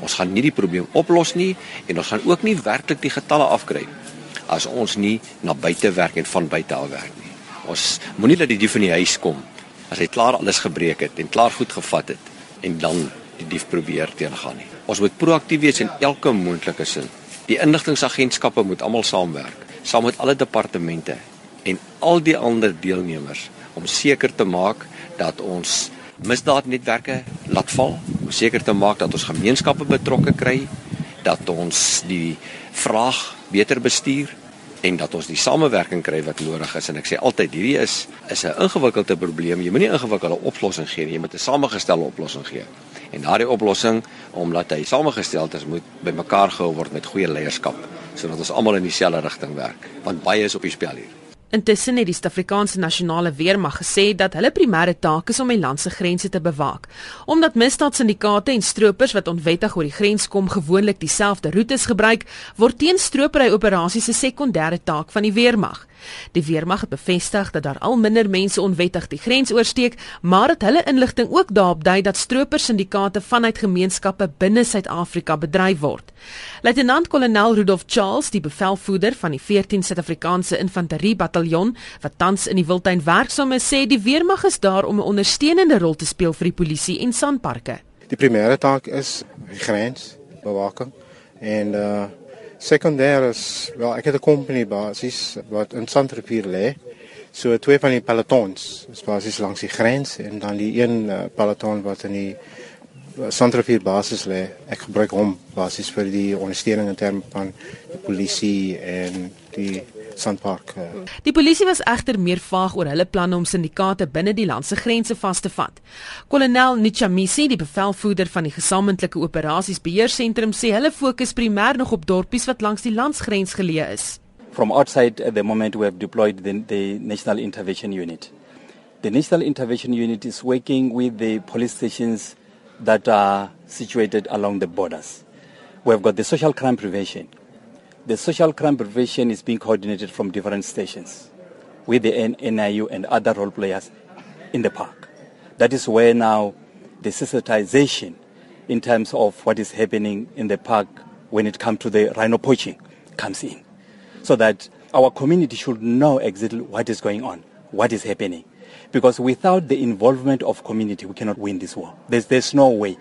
Ons gaan nie die probleem oplos nie en ons gaan ook nie werklik die getalle afkry as ons nie na buite werk en van buite af werk nie. Ons moenie dat die dief in die huis kom as hy klaar alles gebreek het en klaar goed gevat het en dan die dief probeer teengaan nie. Ons moet proaktief wees in elke moontlike sin. Die inligtingagentskappe moet almal saamwerk, saam met alle departemente en al die ander deelnemers om seker te maak dat ons misdaadnetwerke laat val, om seker te maak dat ons gemeenskappe betrokke kry, dat ons die vraag beter bestuur en dat ons die samewerking kry wat nodig is. En ek sê altyd hierdie is is 'n ingewikkelde probleem. Jy moenie 'n ingewikkelde oplossing gee nie jy moet 'n samengestelde oplossing gee. En daardie oplossing omdat hy samegestel is moet bymekaar gehou word met goeie leierskap sodat ons almal in dieselfde rigting werk want baie is op die spel hier Intussen het die Suid-Afrikaanse Nasionale Weermag gesê dat hulle primêre taak is om die land se grense te bewaak. Omdat misdaadsyndikaate en stroopers wat onwettig oor die grens kom gewoonlik dieselfde roetes gebruik, word teenstropery operasies 'n sekondêre taak van die weermag. Die weermag het bevestig dat daar al minder mense onwettig die grens oorsteek, maar dat hulle inligting ook daarop dui dat stropersyndikaate vanuit gemeenskappe binne Suid-Afrika bedryf word. Luitenant-kolonel Rudolf Charles, die bevelvoerder van die 14 Suid-Afrikaanse Infanterie Bataljon wat tans in die Wildtuin werksaam is, sê die weermag is daar om 'n ondersteunende rol te speel vir die polisie en sandparke. Die primêre taak is grensbewaking en uh sekondêr is wel ek het 'n company basis wat in Sandrivier lê. So twee van die pelotons is basies langs die grens en dan die een uh, peloton wat in die Sandrivier basis lê. Ek gebruik hom basies vir die ondersteuning in terme van die polisie en die Sandpark. Uh. Die polisie was egter meer vaag oor hulle planne om syndikaate binne die land se grense vas te vat. Kolonel Nichamisi, die bevelvoerder van die gesamentlike operasies beheersentrum, sê hulle fokus primêr nog op dorpies wat langs die landsgrens geleë is. From outside at the moment we have deployed the, the National Intervention Unit. The National Intervention Unit is working with the police stations that are situated along the borders. We have got the social crime prevention. The social crime prevention is being coordinated from different stations with the NIU and other role players in the park. That is where now the sensitization in terms of what is happening in the park when it comes to the rhino poaching comes in. So that our community should know exactly what is going on, what is happening. Because without the involvement of community, we cannot win this war. There's, there's no way.